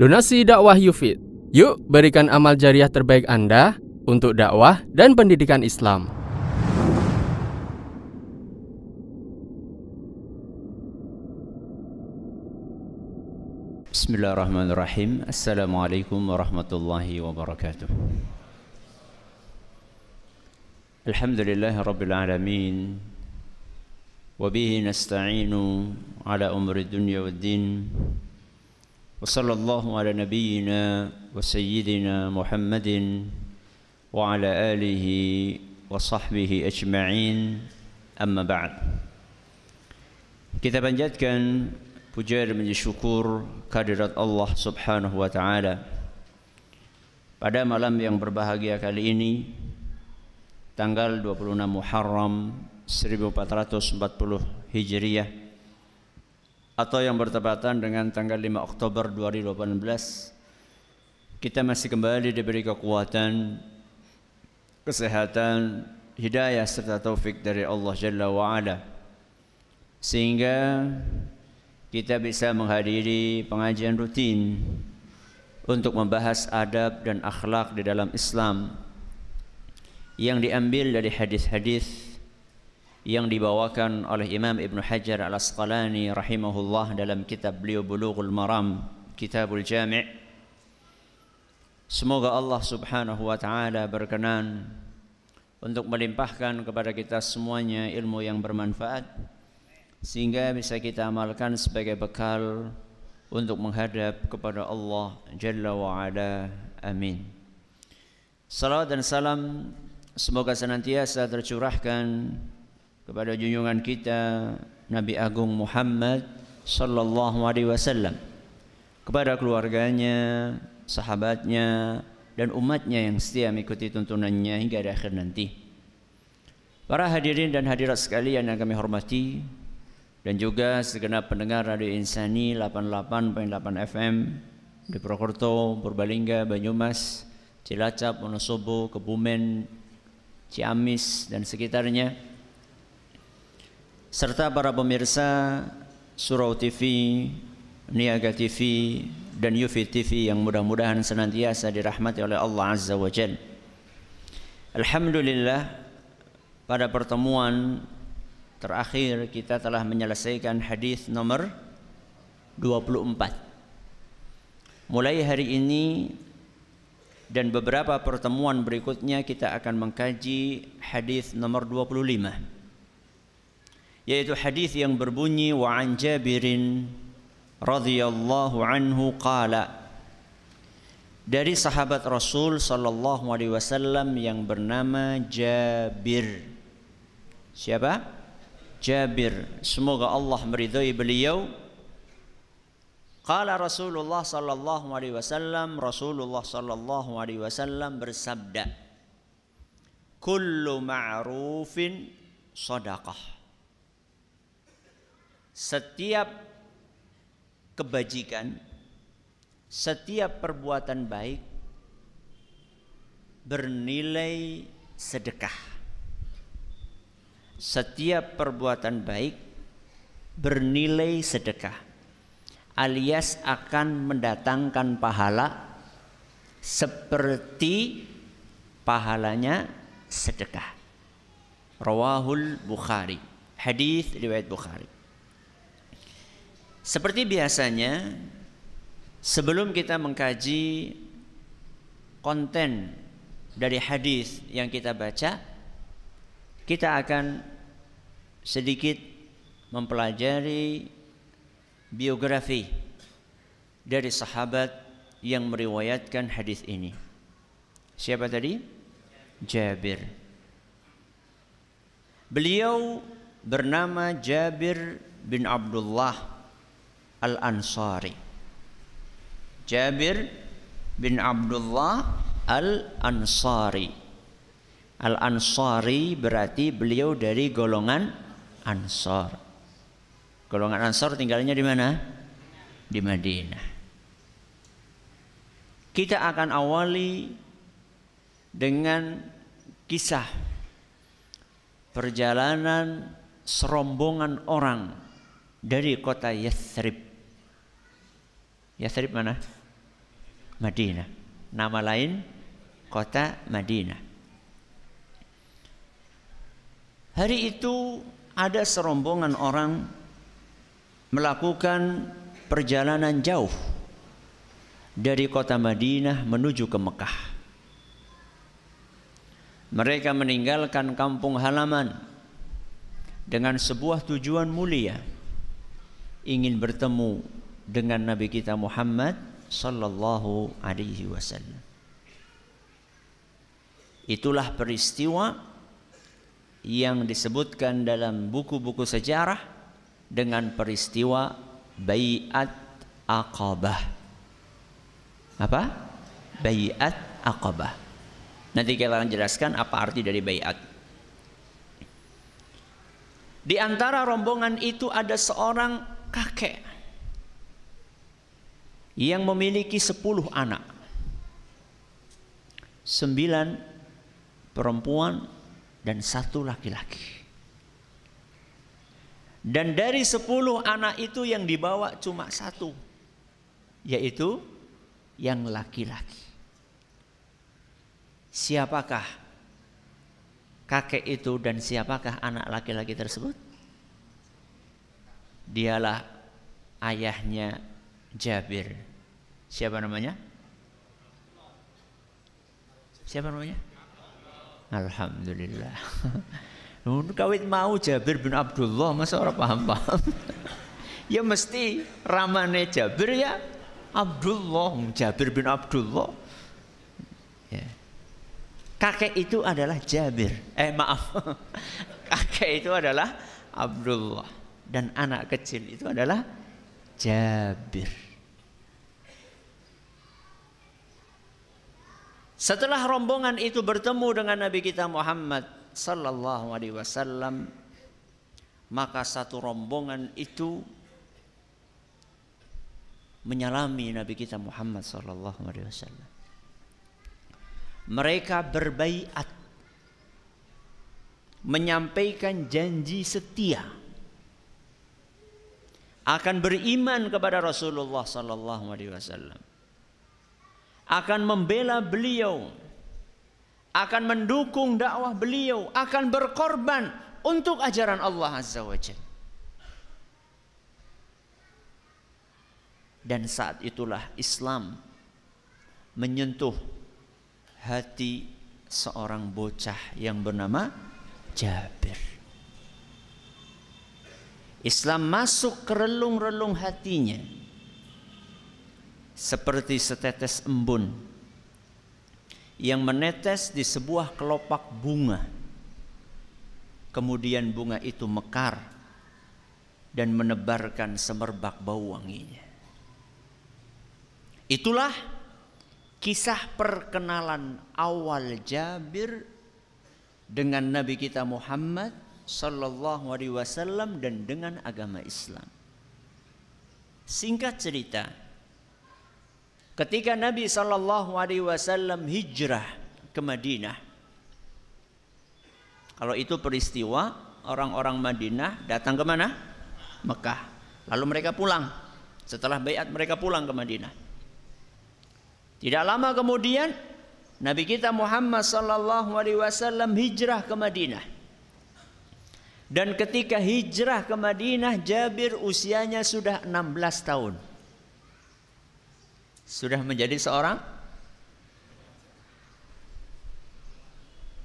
Donasi dakwah Yufid. Yuk berikan amal jariah terbaik Anda untuk dakwah dan pendidikan Islam. Bismillahirrahmanirrahim. Assalamualaikum warahmatullahi wabarakatuh. Alhamdulillah rabbil alamin. Wa bihi nasta'inu ala umri dunya wad din. وصلى الله على نبينا وسيدنا محمد وعلى آله وصحبه أجمعين أما بعد Kita panjatkan puja dan menjadi syukur kehadirat Allah Subhanahu wa taala. Pada malam yang berbahagia kali ini tanggal 26 Muharram 1440 Hijriah atau yang bertepatan dengan tanggal 5 Oktober 2018 kita masih kembali diberi kekuatan kesehatan hidayah serta taufik dari Allah Jalla wa Ala sehingga kita bisa menghadiri pengajian rutin untuk membahas adab dan akhlak di dalam Islam. Yang diambil dari hadis-hadis yang dibawakan oleh Imam Ibn Hajar Al-Asqalani rahimahullah dalam kitab beliau Bulughul Maram, Kitabul Jami' Semoga Allah Subhanahu wa taala berkenan untuk melimpahkan kepada kita semuanya ilmu yang bermanfaat sehingga bisa kita amalkan sebagai bekal untuk menghadap kepada Allah Jalla wa Ala. Amin. Salam dan salam semoga senantiasa tercurahkan kepada junjungan kita Nabi Agung Muhammad sallallahu alaihi wasallam kepada keluarganya, sahabatnya dan umatnya yang setia mengikuti tuntunannya hingga di akhir nanti. Para hadirin dan hadirat sekalian yang kami hormati dan juga segenap pendengar Radio Insani 88.8 FM di Purwokerto, Purbalingga, Banyumas, Cilacap, Wonosobo, Kebumen, Ciamis dan sekitarnya serta para pemirsa Surau TV, Niaga TV dan Yufi TV yang mudah-mudahan senantiasa dirahmati oleh Allah Azza wa Jal. Alhamdulillah pada pertemuan terakhir kita telah menyelesaikan hadis nomor 24. Mulai hari ini dan beberapa pertemuan berikutnya kita akan mengkaji hadis nomor 25 yaitu hadis yang berbunyi wa an Jabirin radhiyallahu anhu qala dari sahabat Rasul sallallahu alaihi wasallam yang bernama Jabir. Siapa? Jabir. Semoga Allah meridhai beliau. Qala Rasulullah sallallahu alaihi wasallam, Rasulullah sallallahu alaihi wasallam bersabda, "Kullu ma'rufin sadaqah." Setiap kebajikan, setiap perbuatan baik bernilai sedekah. Setiap perbuatan baik bernilai sedekah alias akan mendatangkan pahala seperti pahalanya sedekah. Rawahul Bukhari. Hadis riwayat Bukhari. Seperti biasanya, sebelum kita mengkaji konten dari hadis yang kita baca, kita akan sedikit mempelajari biografi dari sahabat yang meriwayatkan hadis ini. Siapa tadi? Jabir. Beliau bernama Jabir bin Abdullah Al-Ansari. Jabir bin Abdullah Al-Ansari. Al-Ansari berarti beliau dari golongan Ansar. Golongan Ansar tinggalnya di mana? Di Madinah. Kita akan awali dengan kisah perjalanan serombongan orang dari kota Yathrib Yathrib mana? Madinah. Nama lain kota Madinah. Hari itu ada serombongan orang melakukan perjalanan jauh dari kota Madinah menuju ke Mekah. Mereka meninggalkan kampung halaman dengan sebuah tujuan mulia ingin bertemu dengan Nabi kita Muhammad sallallahu alaihi wasallam. Itulah peristiwa yang disebutkan dalam buku-buku sejarah dengan peristiwa Baiat Aqabah. Apa? Baiat Aqabah. Nanti kita akan jelaskan apa arti dari baiat. Di antara rombongan itu ada seorang kakek yang memiliki sepuluh anak. Sembilan perempuan dan satu laki-laki. Dan dari sepuluh anak itu yang dibawa cuma satu. Yaitu yang laki-laki. Siapakah kakek itu dan siapakah anak laki-laki tersebut? Dialah ayahnya Jabir. Siapa namanya? Siapa namanya? Alhamdulillah. Kawit mau Jabir bin Abdullah masa orang paham-paham. ya mesti ramane Jabir ya Abdullah, Jabir bin Abdullah. Ya. Kakek itu adalah Jabir. Eh maaf. Kakek itu adalah Abdullah dan anak kecil itu adalah Jabir. Setelah rombongan itu bertemu dengan Nabi kita Muhammad sallallahu alaihi wasallam, maka satu rombongan itu menyalami Nabi kita Muhammad sallallahu alaihi wasallam. Mereka berbaiat menyampaikan janji setia akan beriman kepada Rasulullah sallallahu alaihi wasallam akan membela beliau, akan mendukung dakwah beliau, akan berkorban untuk ajaran Allah Azza wa Jalla. Dan saat itulah Islam menyentuh hati seorang bocah yang bernama Jabir. Islam masuk ke relung-relung hatinya seperti setetes embun yang menetes di sebuah kelopak bunga. Kemudian bunga itu mekar dan menebarkan semerbak bau wanginya. Itulah kisah perkenalan awal Jabir dengan Nabi kita Muhammad sallallahu alaihi wasallam dan dengan agama Islam. Singkat cerita, Ketika Nabi Shallallahu Alaihi Wasallam hijrah ke Madinah, kalau itu peristiwa orang-orang Madinah datang ke mana? Mekah. Lalu mereka pulang. Setelah bayat mereka pulang ke Madinah. Tidak lama kemudian Nabi kita Muhammad Sallallahu Alaihi Wasallam hijrah ke Madinah. Dan ketika hijrah ke Madinah, Jabir usianya sudah 16 tahun. Sudah menjadi seorang?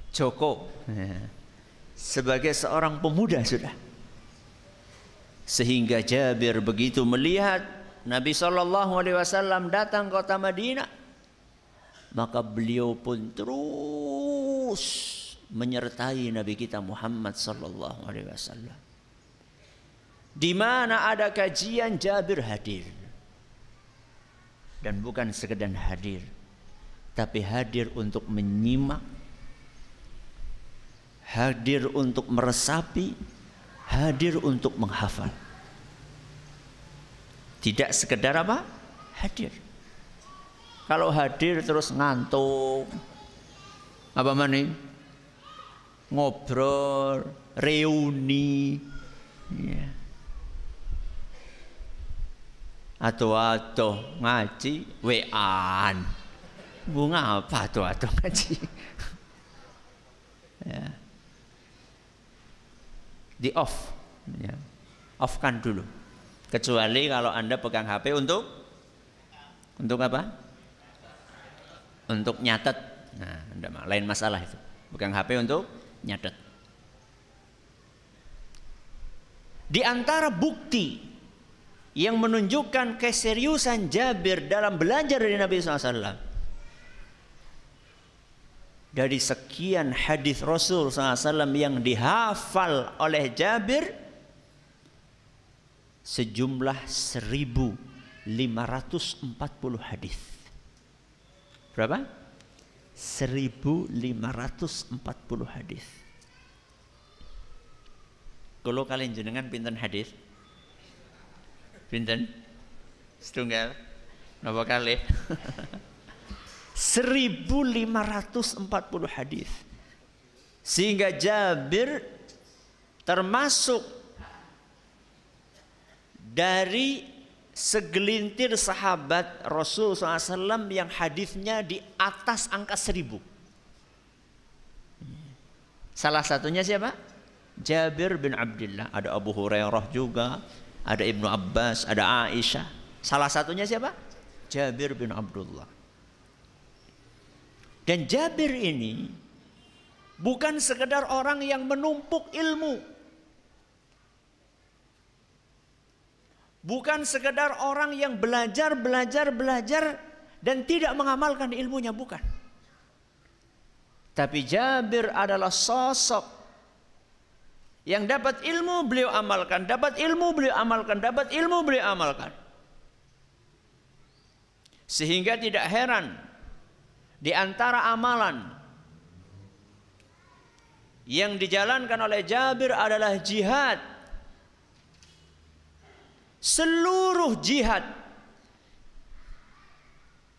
Joko. Sebagai seorang pemuda sudah. Sehingga Jabir begitu melihat Nabi Shallallahu Alaihi Wasallam datang kota Madinah maka beliau pun terus menyertai Nabi kita Muhammad Sallallahu Alaihi Wasallam. Di mana ada kajian Jabir hadir. Dan bukan sekedar hadir tapi hadir untuk menyimak hadir untuk meresapi hadir untuk menghafal. Tidak sekedar apa? Hadir. Kalau hadir terus ngantuk apa mana ngobrol reuni ya. Atau-atau ngaji wean. Bunga apa atau-atau ngaji? ya. Di off. Ya. Off kan dulu. Kecuali kalau Anda pegang HP untuk untuk apa? Untuk nyatet. Nah, lain masalah itu. Pegang HP untuk nyatet. Di antara bukti yang menunjukkan keseriusan Jabir dalam belajar dari Nabi SAW. Dari sekian hadis Rasul SAW yang dihafal oleh Jabir sejumlah 1540 hadis. Berapa? 1540 hadis. Kalau kalian jenengan pinten hadis? Pinten? Setunggal. Napa kali? 1540 hadis. Sehingga Jabir termasuk dari segelintir sahabat Rasul SAW yang hadisnya di atas angka seribu. Salah satunya siapa? Jabir bin Abdullah, ada Abu Hurairah juga, ada Ibnu Abbas, ada Aisyah. Salah satunya siapa? Jabir bin Abdullah. Dan Jabir ini bukan sekedar orang yang menumpuk ilmu. Bukan sekedar orang yang belajar, belajar, belajar dan tidak mengamalkan ilmunya, bukan. Tapi Jabir adalah sosok yang dapat ilmu beliau amalkan, dapat ilmu beliau amalkan, dapat ilmu beliau amalkan. Sehingga tidak heran di antara amalan yang dijalankan oleh Jabir adalah jihad. Seluruh jihad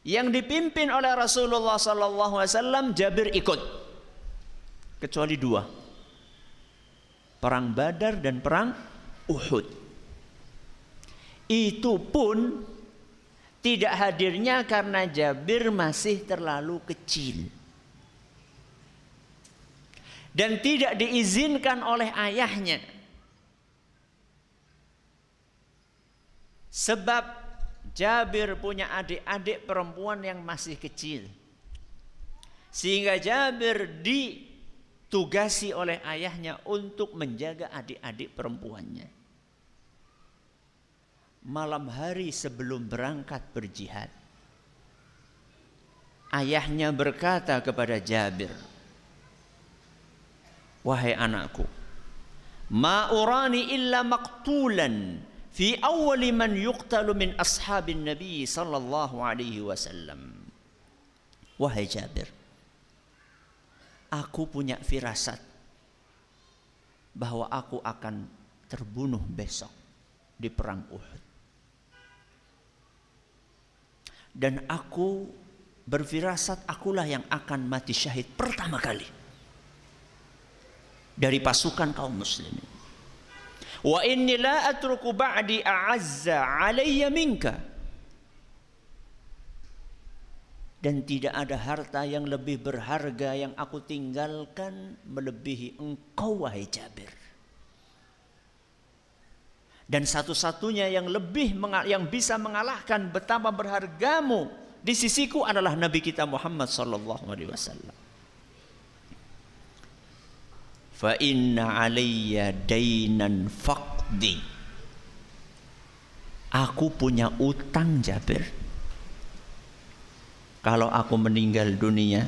yang dipimpin oleh Rasulullah sallallahu alaihi wasallam Jabir ikut kecuali dua perang Badar dan perang Uhud. Itu pun tidak hadirnya karena Jabir masih terlalu kecil. Dan tidak diizinkan oleh ayahnya. Sebab Jabir punya adik-adik perempuan yang masih kecil. Sehingga Jabir di ditugasi oleh ayahnya untuk menjaga adik-adik perempuannya. Malam hari sebelum berangkat berjihad, ayahnya berkata kepada Jabir, "Wahai anakku, ma urani illa maqtulan fi awwali man yuqtalu min ashabin Nabi sallallahu alaihi wasallam." Wahai Jabir, aku punya firasat bahwa aku akan terbunuh besok di perang Uhud. Dan aku berfirasat akulah yang akan mati syahid pertama kali dari pasukan kaum muslimin. Wa inni la atruku ba'di a'azza alayya minka dan tidak ada harta yang lebih berharga yang aku tinggalkan melebihi engkau wahai Jabir. Dan satu-satunya yang lebih yang bisa mengalahkan betapa berhargamu di sisiku adalah Nabi kita Muhammad sallallahu alaihi wasallam. Fa inna alayya dainan faqdi. Aku punya utang Jabir kalau aku meninggal dunia,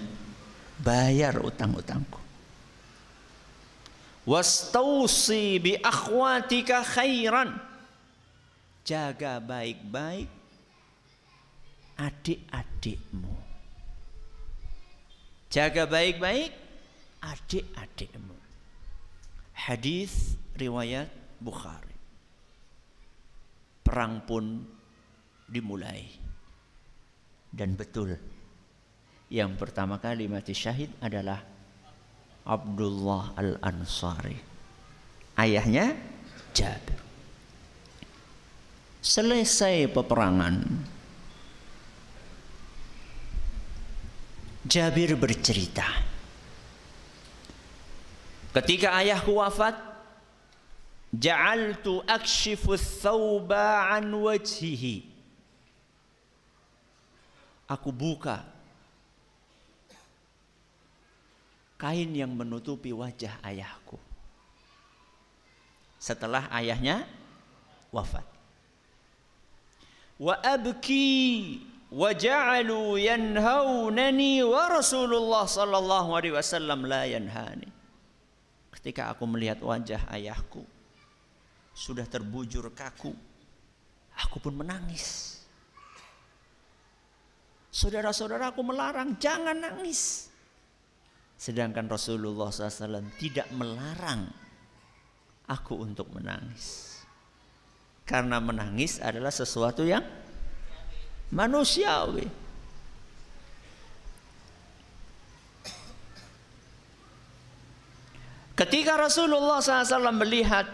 bayar utang-utangku. Wastausi bi akhwatika khairan. Jaga baik-baik adik-adikmu. Jaga baik-baik adik-adikmu. Hadis riwayat Bukhari. Perang pun dimulai. Dan betul, yang pertama kali mati syahid adalah Abdullah Al-Ansari. Ayahnya Jabir. Selesai peperangan. Jabir bercerita. Ketika ayahku wafat, ja'altu akshifu thawba an wajhihi. Aku buka kain yang menutupi wajah ayahku. Setelah ayahnya wafat. Wa abki wa ja'alu yanhaunani wa Rasulullah sallallahu alaihi wasallam la yanhani. Ketika aku melihat wajah ayahku sudah terbujur kaku, aku pun menangis. Saudara-saudaraku melarang jangan nangis. Sedangkan Rasulullah SAW tidak melarang aku untuk menangis. Karena menangis adalah sesuatu yang manusiawi. Ketika Rasulullah SAW melihat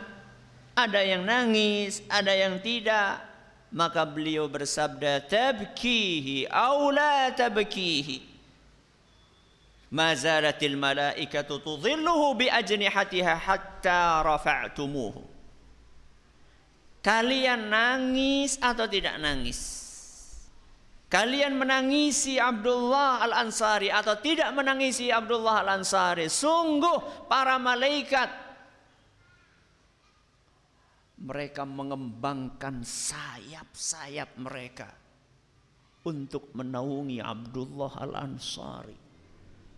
ada yang nangis, ada yang tidak, maka beliau bersabda, "Tabkihi aw la tabkihi." Ma zalatil malaikatu tudhilluhu bi ajnihatiha hatta rafa'tumuhu. Kalian nangis atau tidak nangis? Kalian menangisi Abdullah Al-Ansari atau tidak menangisi Abdullah Al-Ansari? Sungguh para malaikat mereka mengembangkan sayap-sayap mereka untuk menaungi Abdullah Al-Ansari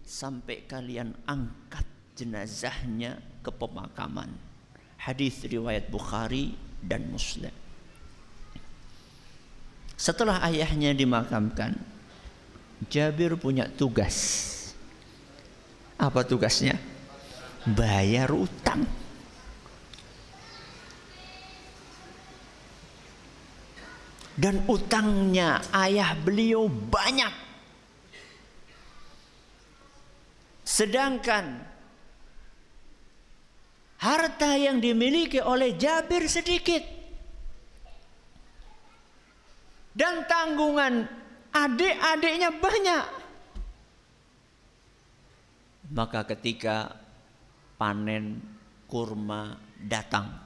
sampai kalian angkat jenazahnya ke pemakaman. Hadis riwayat Bukhari dan Muslim. Setelah ayahnya dimakamkan, Jabir punya tugas. Apa tugasnya? Bayar utang. Dan utangnya ayah beliau banyak. Sedangkan harta yang dimiliki oleh Jabir sedikit. Dan tanggungan adik-adiknya banyak. Maka ketika panen kurma datang.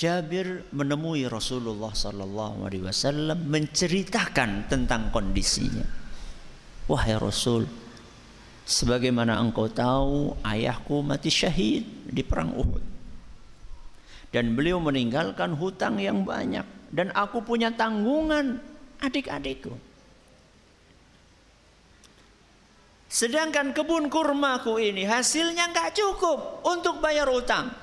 Jabir menemui Rasulullah sallallahu alaihi wasallam menceritakan tentang kondisinya. Wahai Rasul, sebagaimana engkau tahu, ayahku mati syahid di perang Uhud. Dan beliau meninggalkan hutang yang banyak dan aku punya tanggungan adik-adikku. Sedangkan kebun kurmaku ini hasilnya nggak cukup untuk bayar utang.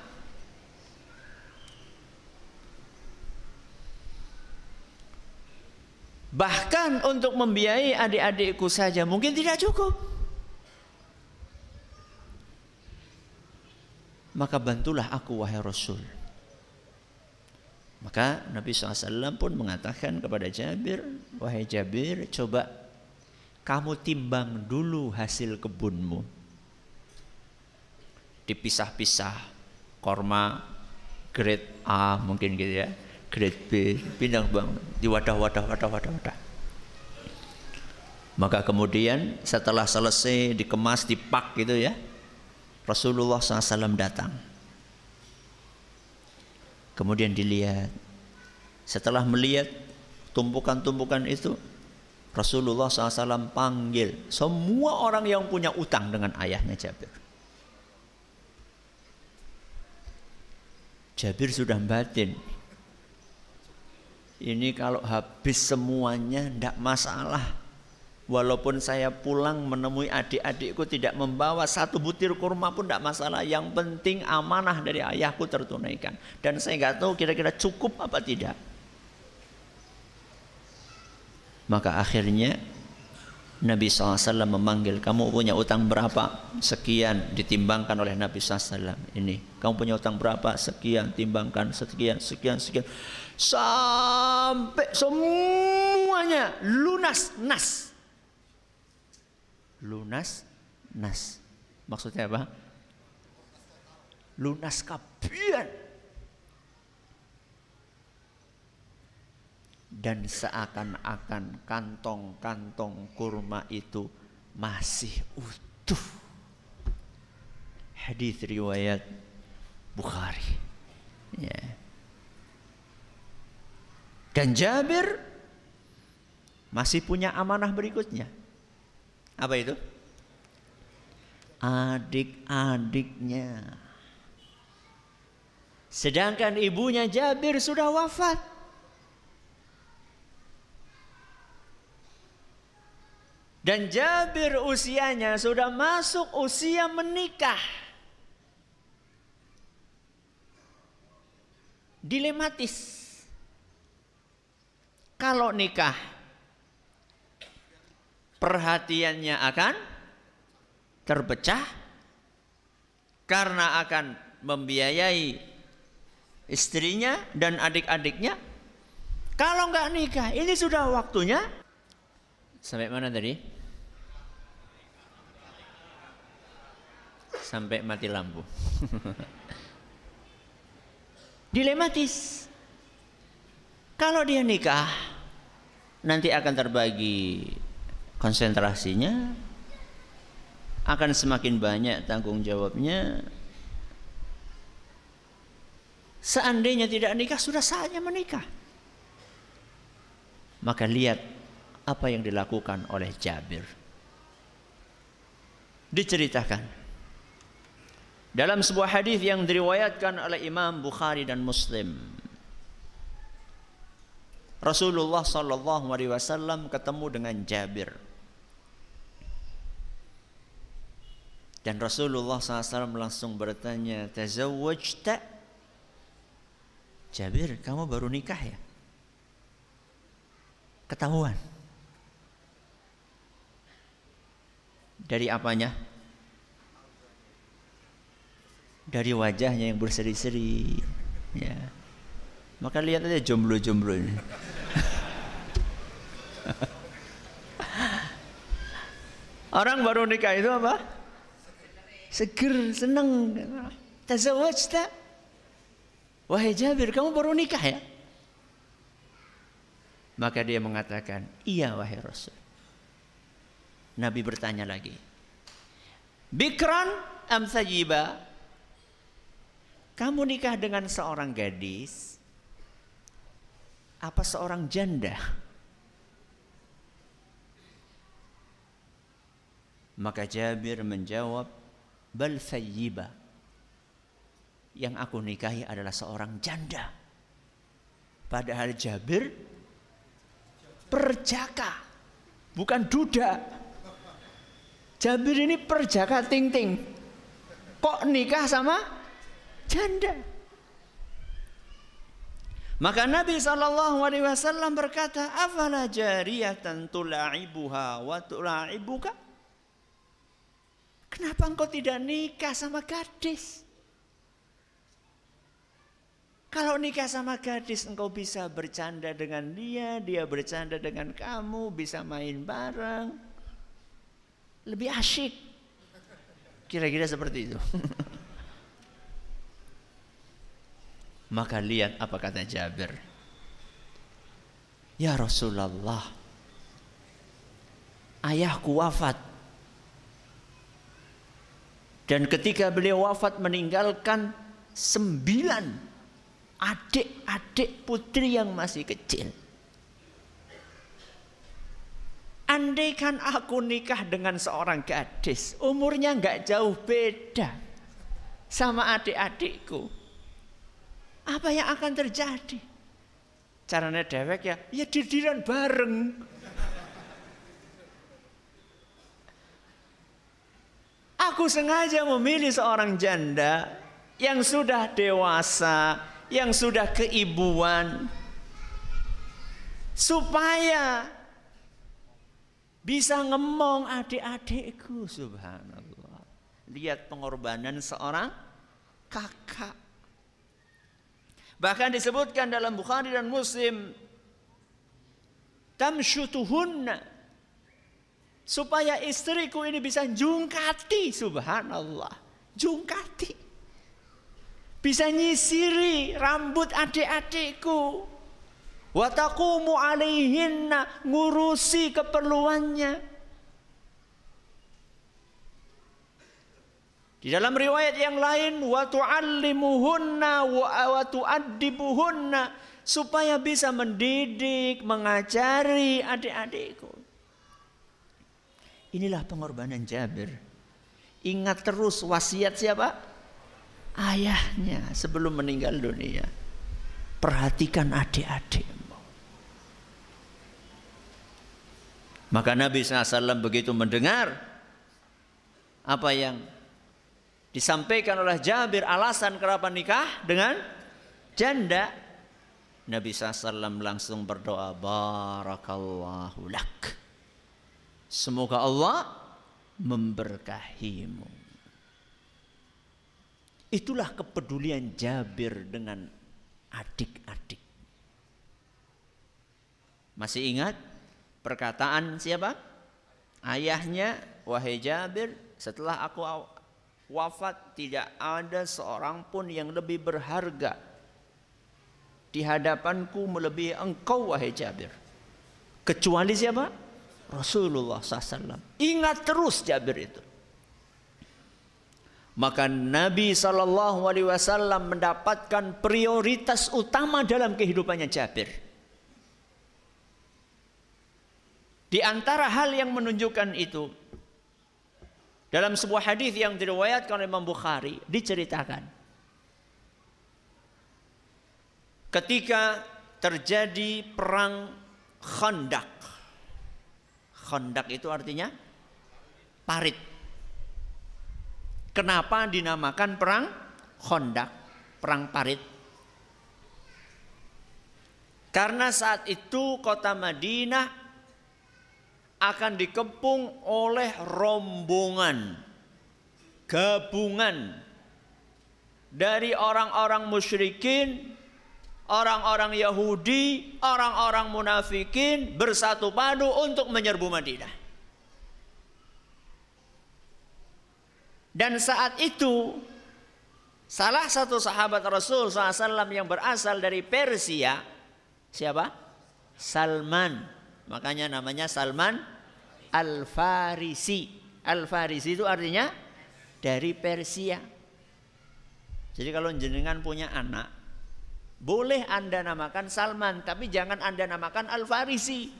Bahkan untuk membiayai adik-adikku saja mungkin tidak cukup. Maka bantulah aku wahai Rasul. Maka Nabi SAW pun mengatakan kepada Jabir, wahai Jabir, coba kamu timbang dulu hasil kebunmu. Dipisah-pisah, korma grade A mungkin gitu ya grade B, pindah bang di wadah-wadah, wadah-wadah, wadah. Maka kemudian setelah selesai dikemas, dipak gitu ya, Rasulullah SAW datang. Kemudian dilihat. Setelah melihat tumpukan-tumpukan itu, Rasulullah SAW panggil semua orang yang punya utang dengan ayahnya Jabir. Jabir sudah batin, ini kalau habis semuanya tidak masalah. Walaupun saya pulang menemui adik-adikku tidak membawa satu butir kurma pun tidak masalah. Yang penting amanah dari ayahku tertunaikan. Dan saya nggak tahu kira-kira cukup apa tidak. Maka akhirnya Nabi SAW memanggil kamu punya utang berapa sekian ditimbangkan oleh Nabi SAW ini kamu punya utang berapa sekian timbangkan sekian sekian sekian sampai semuanya lunas nas lunas nas. Maksudnya apa? Lunas kabian. Dan seakan-akan kantong-kantong kurma itu masih utuh. Hadis riwayat Bukhari. Ya. Dan Jabir masih punya amanah berikutnya. Apa itu? Adik-adiknya. Sedangkan ibunya Jabir sudah wafat. Dan Jabir usianya sudah masuk usia menikah. Dilematis. Kalau nikah, perhatiannya akan terpecah karena akan membiayai istrinya dan adik-adiknya. Kalau nggak nikah, ini sudah waktunya. Sampai mana tadi? Sampai mati lampu. Dilematis. Kalau dia nikah, nanti akan terbagi konsentrasinya, akan semakin banyak tanggung jawabnya. Seandainya tidak nikah, sudah saatnya menikah. Maka lihat apa yang dilakukan oleh Jabir. Diceritakan dalam sebuah hadis yang diriwayatkan oleh Imam Bukhari dan Muslim Rasulullah Shallallahu Alaihi Wasallam ketemu dengan Jabir dan Rasulullah SAW langsung bertanya tazawwajta? Jabir kamu baru nikah ya? Ketahuan. Dari apanya? Dari wajahnya yang berseri-seri. Ya. Maka lihat aja jomblo-jomblo ini. Orang baru nikah itu apa? Seger, seneng. tak? Wahai Jabir, kamu baru nikah ya? Maka dia mengatakan, iya wahai Rasul. Nabi bertanya lagi. Bikran am sajiba? Kamu nikah dengan seorang gadis apa seorang janda? Maka Jabir menjawab, bal thayyiba. Yang aku nikahi adalah seorang janda. Padahal Jabir perjaka, bukan duda. Jabir ini perjaka ting-ting. Kok nikah sama janda? Maka Nabi Shallallahu Alaihi Wasallam berkata, "Afala jariyatan tula'ibuha wa tula'ibuka?" Kenapa engkau tidak nikah sama gadis? Kalau nikah sama gadis engkau bisa bercanda dengan dia, dia bercanda dengan kamu, bisa main bareng. Lebih asyik. Kira-kira seperti itu. Maka lihat apa kata Jabir. Ya Rasulullah, ayahku wafat. Dan ketika beliau wafat meninggalkan sembilan adik-adik putri yang masih kecil. Andaikan aku nikah dengan seorang gadis, umurnya nggak jauh beda sama adik-adikku. Apa yang akan terjadi? Caranya dewek ya, ya didiran bareng. Aku sengaja memilih seorang janda yang sudah dewasa, yang sudah keibuan, supaya bisa ngemong adik-adikku, subhanallah. Lihat pengorbanan seorang kakak. Bahkan disebutkan dalam Bukhari dan Muslim tamsyutuhunna supaya istriku ini bisa jungkati subhanallah jungkati bisa nyisiri rambut adik-adikku Wa taqumu alaihinna ngurusi keperluannya. Di dalam riwayat yang lain wa tu'allimuhunna wa tu'addibuhunna supaya bisa mendidik, mengajari adik-adikku. Inilah pengorbanan Jabir. Ingat terus wasiat siapa? Ayahnya sebelum meninggal dunia. Perhatikan adik-adikmu. Maka Nabi SAW begitu mendengar apa yang disampaikan oleh Jabir alasan kenapa nikah dengan janda. Nabi SAW langsung berdoa barakallahu lak. Semoga Allah memberkahimu. Itulah kepedulian Jabir dengan adik-adik. Masih ingat perkataan siapa? Ayahnya, wahai Jabir, setelah aku wafat tidak ada seorang pun yang lebih berharga di hadapanku melebihi engkau wahai Jabir. Kecuali siapa? Rasulullah SAW. Ingat terus Jabir itu. Maka Nabi Shallallahu Alaihi Wasallam mendapatkan prioritas utama dalam kehidupannya Jabir. Di antara hal yang menunjukkan itu, dalam sebuah hadis yang diriwayatkan oleh Imam Bukhari diceritakan ketika terjadi perang Khandak Khandak itu artinya parit. Kenapa dinamakan perang Khandak, perang parit? Karena saat itu kota Madinah akan dikepung oleh rombongan gabungan dari orang-orang musyrikin orang-orang Yahudi, orang-orang munafikin bersatu padu untuk menyerbu Madinah. Dan saat itu salah satu sahabat Rasul SAW yang berasal dari Persia, siapa? Salman. Makanya namanya Salman Al-Farisi. Al-Farisi itu artinya dari Persia. Jadi kalau jenengan punya anak, boleh Anda namakan Salman, tapi jangan Anda namakan Al-Farisi.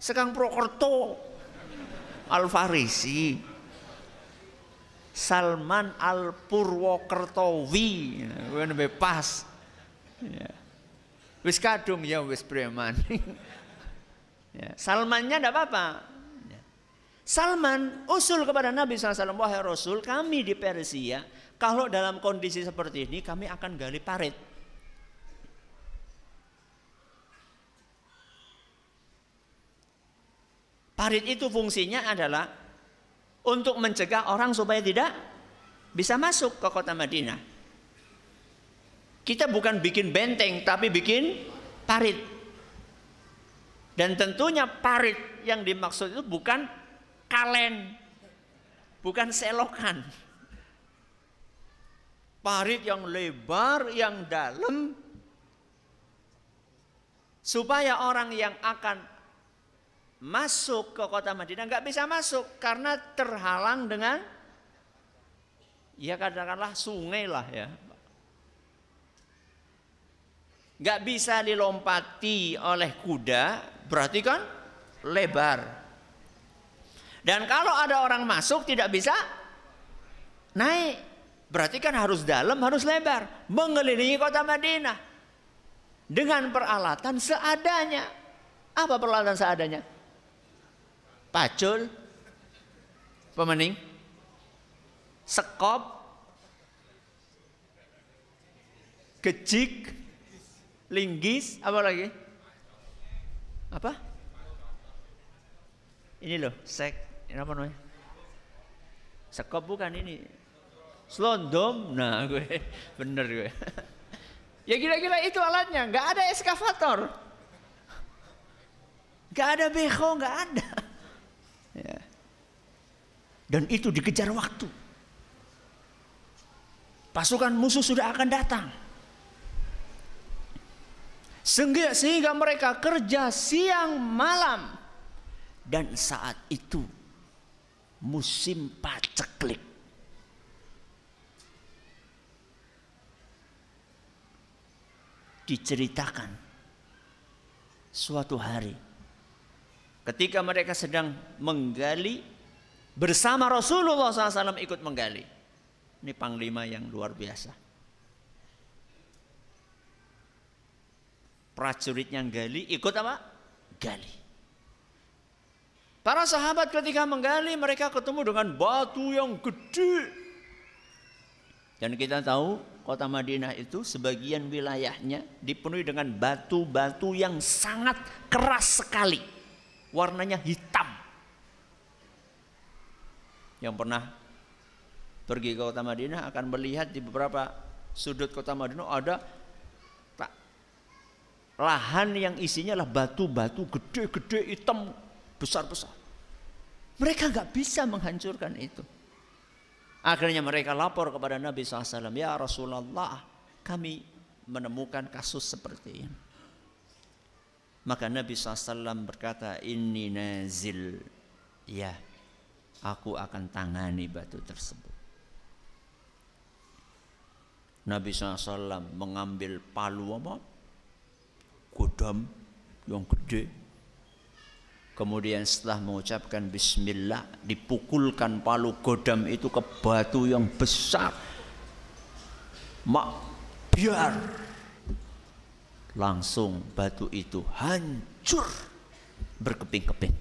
Sekang Prokerto Al-Farisi. Salman Al-Purwokertowi. Wen pas. Ya. Wis kadung ya wis preman. ya. Salmannya tidak apa-apa. Ya. Salman usul kepada Nabi SAW, wahai Rasul, kami di Persia kalau dalam kondisi seperti ini kami akan gali parit. Parit itu fungsinya adalah untuk mencegah orang supaya tidak bisa masuk ke kota Madinah. Kita bukan bikin benteng tapi bikin parit. Dan tentunya parit yang dimaksud itu bukan kalen, bukan selokan parit yang lebar, yang dalam, supaya orang yang akan masuk ke kota Madinah nggak bisa masuk karena terhalang dengan ya katakanlah sungai lah ya. Nggak bisa dilompati oleh kuda berarti kan lebar. Dan kalau ada orang masuk tidak bisa naik Berarti kan harus dalam, harus lebar. Mengelilingi kota Madinah. Dengan peralatan seadanya. Apa peralatan seadanya? Pacul. Pemening. Sekop. Gejik. Linggis. Apa lagi? Apa? Ini loh, sek. Ini apa namanya? Sekop bukan ini Selondom, nah gue bener gue. ya kira-kira itu alatnya, nggak ada eskavator, nggak ada beko, nggak ada. Ya. Dan itu dikejar waktu. Pasukan musuh sudah akan datang. Sehingga, sehingga mereka kerja siang malam. Dan saat itu musim paceklik. Diceritakan suatu hari ketika mereka sedang menggali bersama Rasulullah SAW ikut menggali. Ini panglima yang luar biasa. Prajuritnya gali, ikut apa? Gali. Para sahabat ketika menggali mereka ketemu dengan batu yang gede. Dan kita tahu kota Madinah itu sebagian wilayahnya dipenuhi dengan batu-batu yang sangat keras sekali. Warnanya hitam. Yang pernah pergi ke kota Madinah akan melihat di beberapa sudut kota Madinah ada lahan yang isinya lah batu-batu gede-gede hitam besar-besar. Mereka nggak bisa menghancurkan itu. Akhirnya mereka lapor kepada Nabi SAW, Ya Rasulullah, kami menemukan kasus seperti ini. Maka Nabi SAW berkata, Ini nazil. Ya, aku akan tangani batu tersebut. Nabi SAW mengambil palu apa? Godam yang gede. Kemudian setelah mengucapkan bismillah dipukulkan palu godam itu ke batu yang besar. Mak biar langsung batu itu hancur berkeping-keping.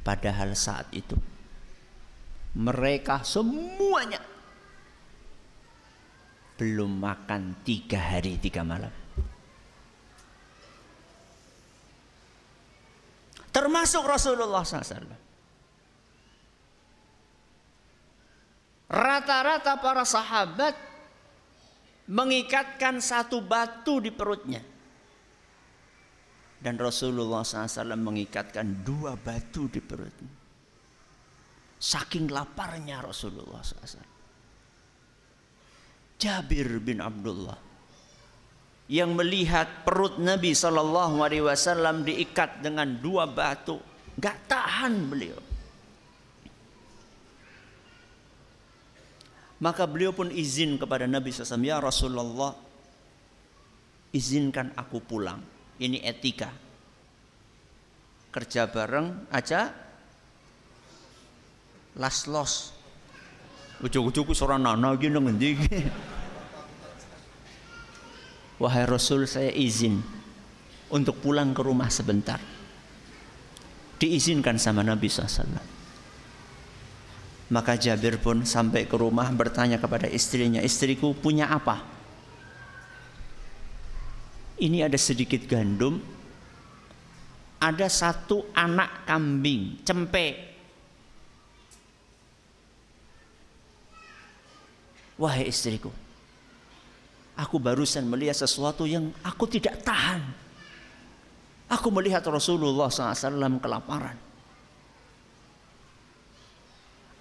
Padahal saat itu mereka semuanya belum makan tiga hari tiga malam. Termasuk Rasulullah SAW. Rata-rata para sahabat mengikatkan satu batu di perutnya. Dan Rasulullah SAW mengikatkan dua batu di perutnya. Saking laparnya Rasulullah SAW. Jabir bin Abdullah yang melihat perut Nabi Shallallahu Alaihi Wasallam diikat dengan dua batu, nggak tahan beliau. Maka beliau pun izin kepada Nabi SAW, ya Rasulullah, izinkan aku pulang. Ini etika. Kerja bareng aja last loss. Ujuk-ujuk seorang nana gini ngendi Wahai Rasul saya izin untuk pulang ke rumah sebentar. Diizinkan sama Nabi SAW. Maka Jabir pun sampai ke rumah bertanya kepada istrinya, istriku punya apa? Ini ada sedikit gandum, ada satu anak kambing, cempe, Wahai istriku, aku barusan melihat sesuatu yang aku tidak tahan. Aku melihat Rasulullah SAW kelaparan.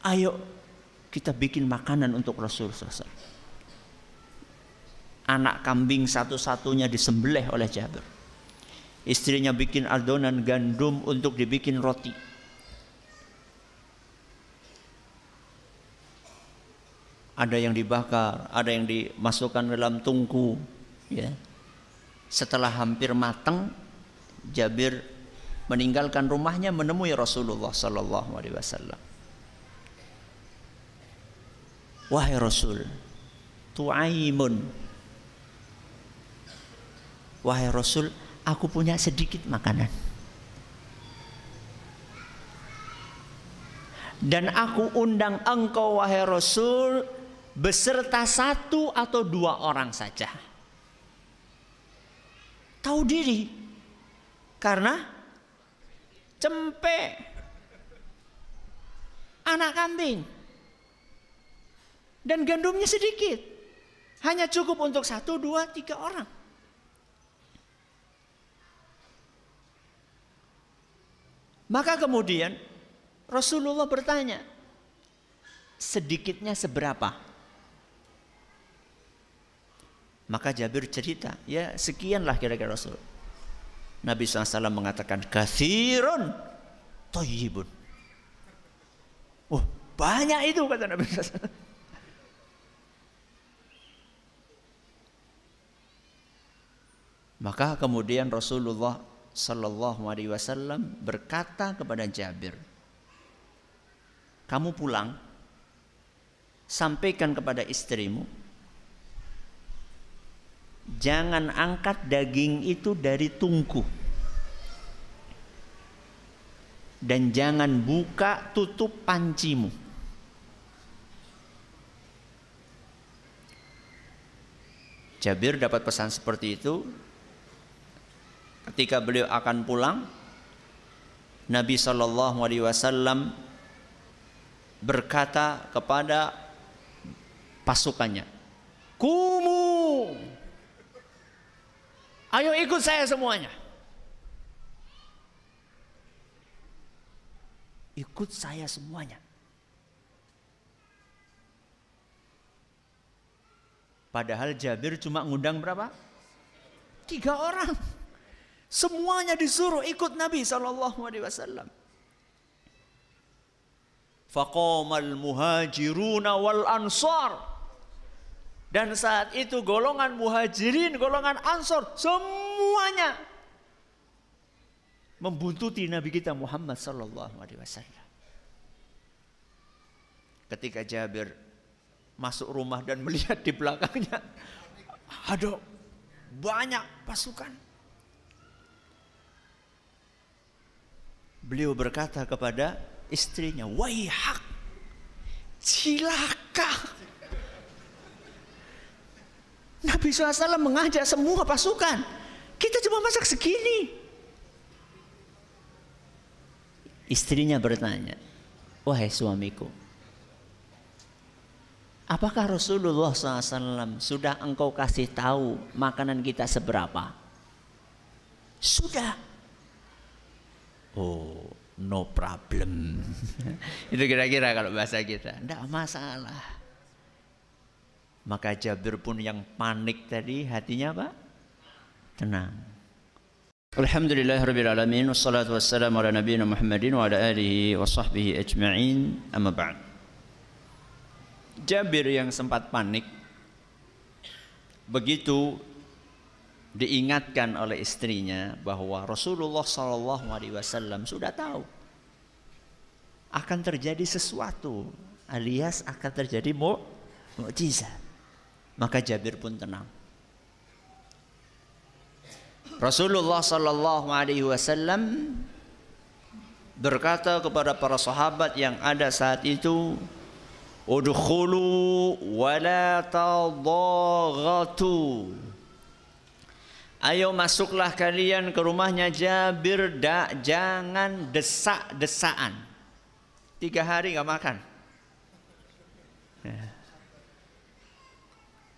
Ayo kita bikin makanan untuk Rasulullah SAW. Anak kambing satu-satunya disembelih oleh Jabir. Istrinya bikin adonan gandum untuk dibikin roti. Ada yang dibakar, ada yang dimasukkan dalam tungku, ya. Setelah hampir matang, Jabir meninggalkan rumahnya menemui Rasulullah sallallahu alaihi wasallam. Wahai Rasul, tu'aimun. Wahai Rasul, aku punya sedikit makanan. Dan aku undang engkau wahai Rasul beserta satu atau dua orang saja. Tahu diri. Karena cempe anak kambing. Dan gandumnya sedikit. Hanya cukup untuk satu dua tiga orang. Maka kemudian Rasulullah bertanya sedikitnya seberapa Maka Jabir cerita, ya sekianlah kira-kira Rasul. Nabi SAW mengatakan, kathirun toyibun. Oh, banyak itu kata Nabi SAW. Maka kemudian Rasulullah Sallallahu Alaihi Wasallam berkata kepada Jabir, kamu pulang, sampaikan kepada istrimu, jangan angkat daging itu dari tungku, dan jangan buka tutup pancimu. Jabir dapat pesan seperti itu, ketika beliau akan pulang Nabi Shallallahu Alaihi Wasallam berkata kepada pasukannya, "Kumu, ayo ikut saya semuanya." Ikut saya semuanya. Padahal Jabir cuma ngundang berapa? Tiga orang. Semuanya disuruh ikut Nabi sallallahu alaihi wasallam. Muhajiruna wal ansar. Dan saat itu golongan muhajirin, golongan ansor, semuanya membuntuti Nabi kita Muhammad sallallahu alaihi wasallam. Ketika Jabir masuk rumah dan melihat di belakangnya ada banyak pasukan Beliau berkata kepada istrinya, "Waihak, cilaka." Nabi SAW mengajak semua pasukan. Kita cuma masak segini. Istrinya bertanya, "Wahai suamiku, apakah Rasulullah SAW sudah engkau kasih tahu makanan kita seberapa?" Sudah. Oh, no problem. Itu kira-kira kalau bahasa kita. Tidak masalah. Maka Jabir pun yang panik tadi hatinya apa? Tenang. Alhamdulillah Rabbil Alamin Wassalatu wassalamu ala nabiyina Muhammadin Wa ala alihi wa sahbihi ajma'in Amma ba'd Jabir yang sempat panik Begitu diingatkan oleh istrinya bahwa Rasulullah Shallallahu Alaihi Wasallam sudah tahu akan terjadi sesuatu alias akan terjadi mu mukjizat maka Jabir pun tenang Rasulullah Shallallahu Alaihi Wasallam berkata kepada para sahabat yang ada saat itu Udkhulu wa la Ayo masuklah kalian ke rumahnya Jabir dak jangan desak-desaan. Tiga hari nggak makan.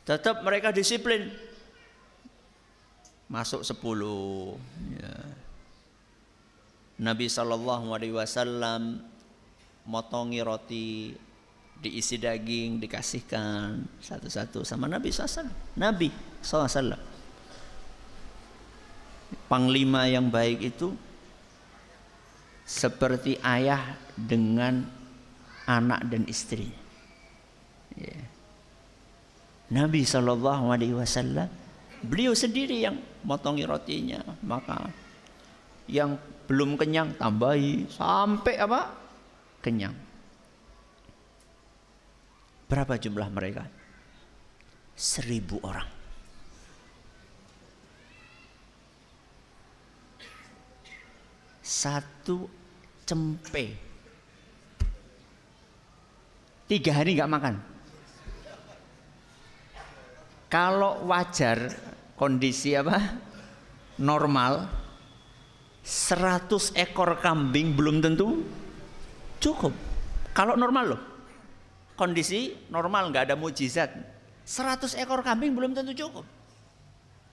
Tetap mereka disiplin. Masuk sepuluh. Ya. Nabi Shallallahu Alaihi Wasallam motongi roti diisi daging dikasihkan satu-satu sama Nabi SAW. Nabi SAW panglima yang baik itu seperti ayah dengan anak dan istri. Yeah. Nabi Shallallahu Alaihi Wasallam beliau sendiri yang motongi rotinya maka yang belum kenyang tambahi sampai apa? Kenyang. Berapa jumlah mereka? Seribu orang. Satu cempe. Tiga hari nggak makan kalau wajar kondisi apa? Normal. 100 ekor kambing belum tentu cukup. Kalau normal loh. Kondisi normal nggak ada mujizat. 100 ekor kambing belum tentu cukup.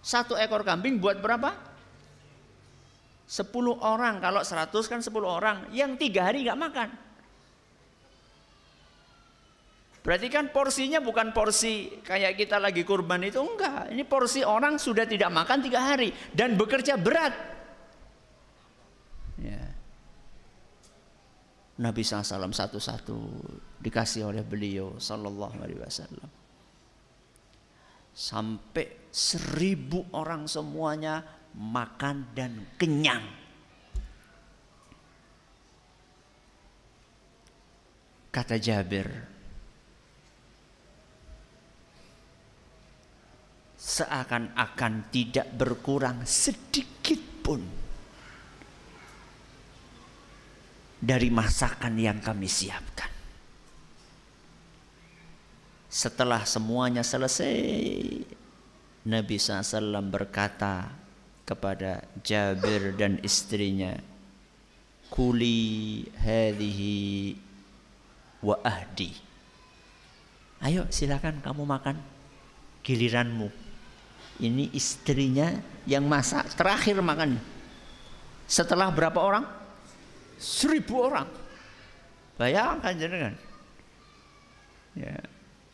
Satu ekor kambing buat berapa? 10 orang, kalau 100 kan 10 orang, yang tiga hari nggak makan. Berarti kan porsinya bukan porsi kayak kita lagi kurban itu enggak. Ini porsi orang sudah tidak makan tiga hari dan bekerja berat. Ya. Nabi SAW satu-satu dikasih oleh beliau Sallallahu Alaihi Wasallam. Sampai seribu orang semuanya makan dan kenyang. Kata Jabir, seakan-akan tidak berkurang sedikit pun dari masakan yang kami siapkan. Setelah semuanya selesai, Nabi SAW berkata kepada Jabir dan istrinya, Kuli hadhihi wa ahdi. Ayo silakan kamu makan giliranmu. Ini istrinya yang masak terakhir makan. Setelah berapa orang? Seribu orang. Bayangkan jenengan. Ya.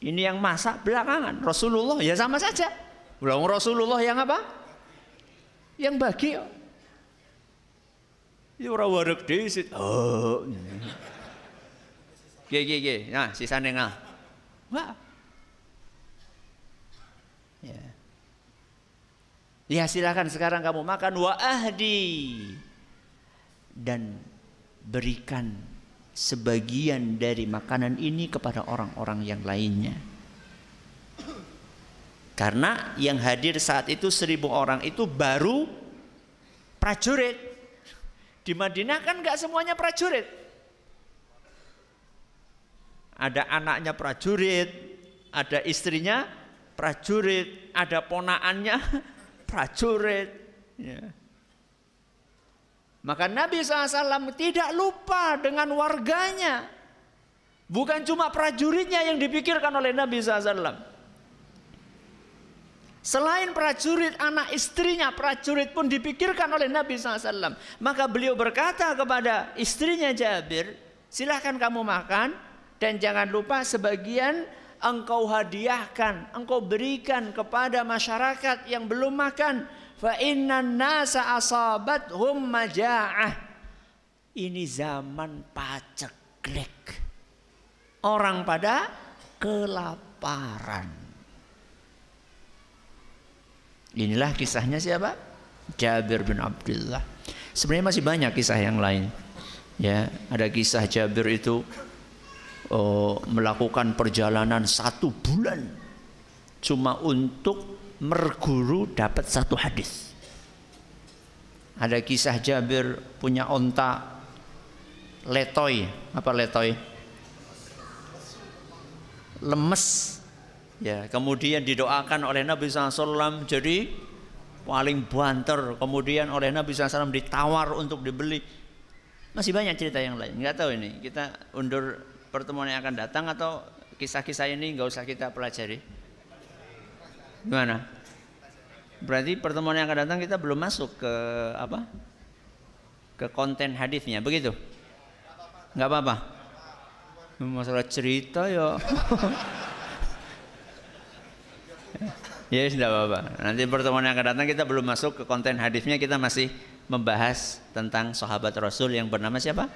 Ini yang masak belakangan. Rasulullah ya sama saja. Ulang Rasulullah yang apa? Yang bagi. Ya orang warak disit. Oh. Gye gye gye. Nah, sisane nah. Wah. Ya silakan sekarang kamu makan wa ahdi dan berikan sebagian dari makanan ini kepada orang-orang yang lainnya. Karena yang hadir saat itu seribu orang itu baru prajurit. Di Madinah kan nggak semuanya prajurit. Ada anaknya prajurit, ada istrinya prajurit, ada ponaannya prajurit. Ya. Maka Nabi SAW tidak lupa dengan warganya. Bukan cuma prajuritnya yang dipikirkan oleh Nabi SAW. Selain prajurit, anak istrinya, prajurit pun dipikirkan oleh Nabi SAW. Maka beliau berkata kepada istrinya Jabir, silahkan kamu makan dan jangan lupa sebagian engkau hadiahkan, engkau berikan kepada masyarakat yang belum makan. Fa innan nasa asabat hum maja'ah. Ini zaman paceklek. Orang pada kelaparan. Inilah kisahnya siapa? Jabir bin Abdullah. Sebenarnya masih banyak kisah yang lain. Ya, ada kisah Jabir itu uh, melakukan perjalanan satu bulan cuma untuk merguru dapat satu hadis. Ada kisah Jabir punya onta letoy, apa letoy? Lemes. Ya, kemudian didoakan oleh Nabi SAW jadi paling banter. Kemudian oleh Nabi SAW ditawar untuk dibeli. Masih banyak cerita yang lain. Nggak tahu ini. Kita undur pertemuan yang akan datang atau kisah-kisah ini nggak usah kita pelajari? Gimana? Berarti pertemuan yang akan datang kita belum masuk ke apa? Ke konten hadisnya, begitu? Nggak apa-apa. Masalah cerita ya. ya sudah apa-apa. Nanti pertemuan yang akan datang kita belum masuk ke konten hadisnya, kita masih membahas tentang sahabat Rasul yang bernama siapa?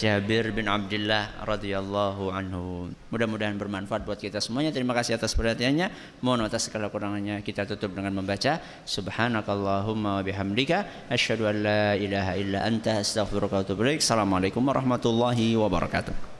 Jabir bin Abdullah radhiyallahu anhu. Mudah-mudahan bermanfaat buat kita semuanya. Terima kasih atas perhatiannya. Mohon atas segala kurangannya kita tutup dengan membaca subhanakallahumma wa bihamdika asyhadu an la ilaha illa anta astaghfiruka wa atubu. Assalamualaikum warahmatullahi wabarakatuh.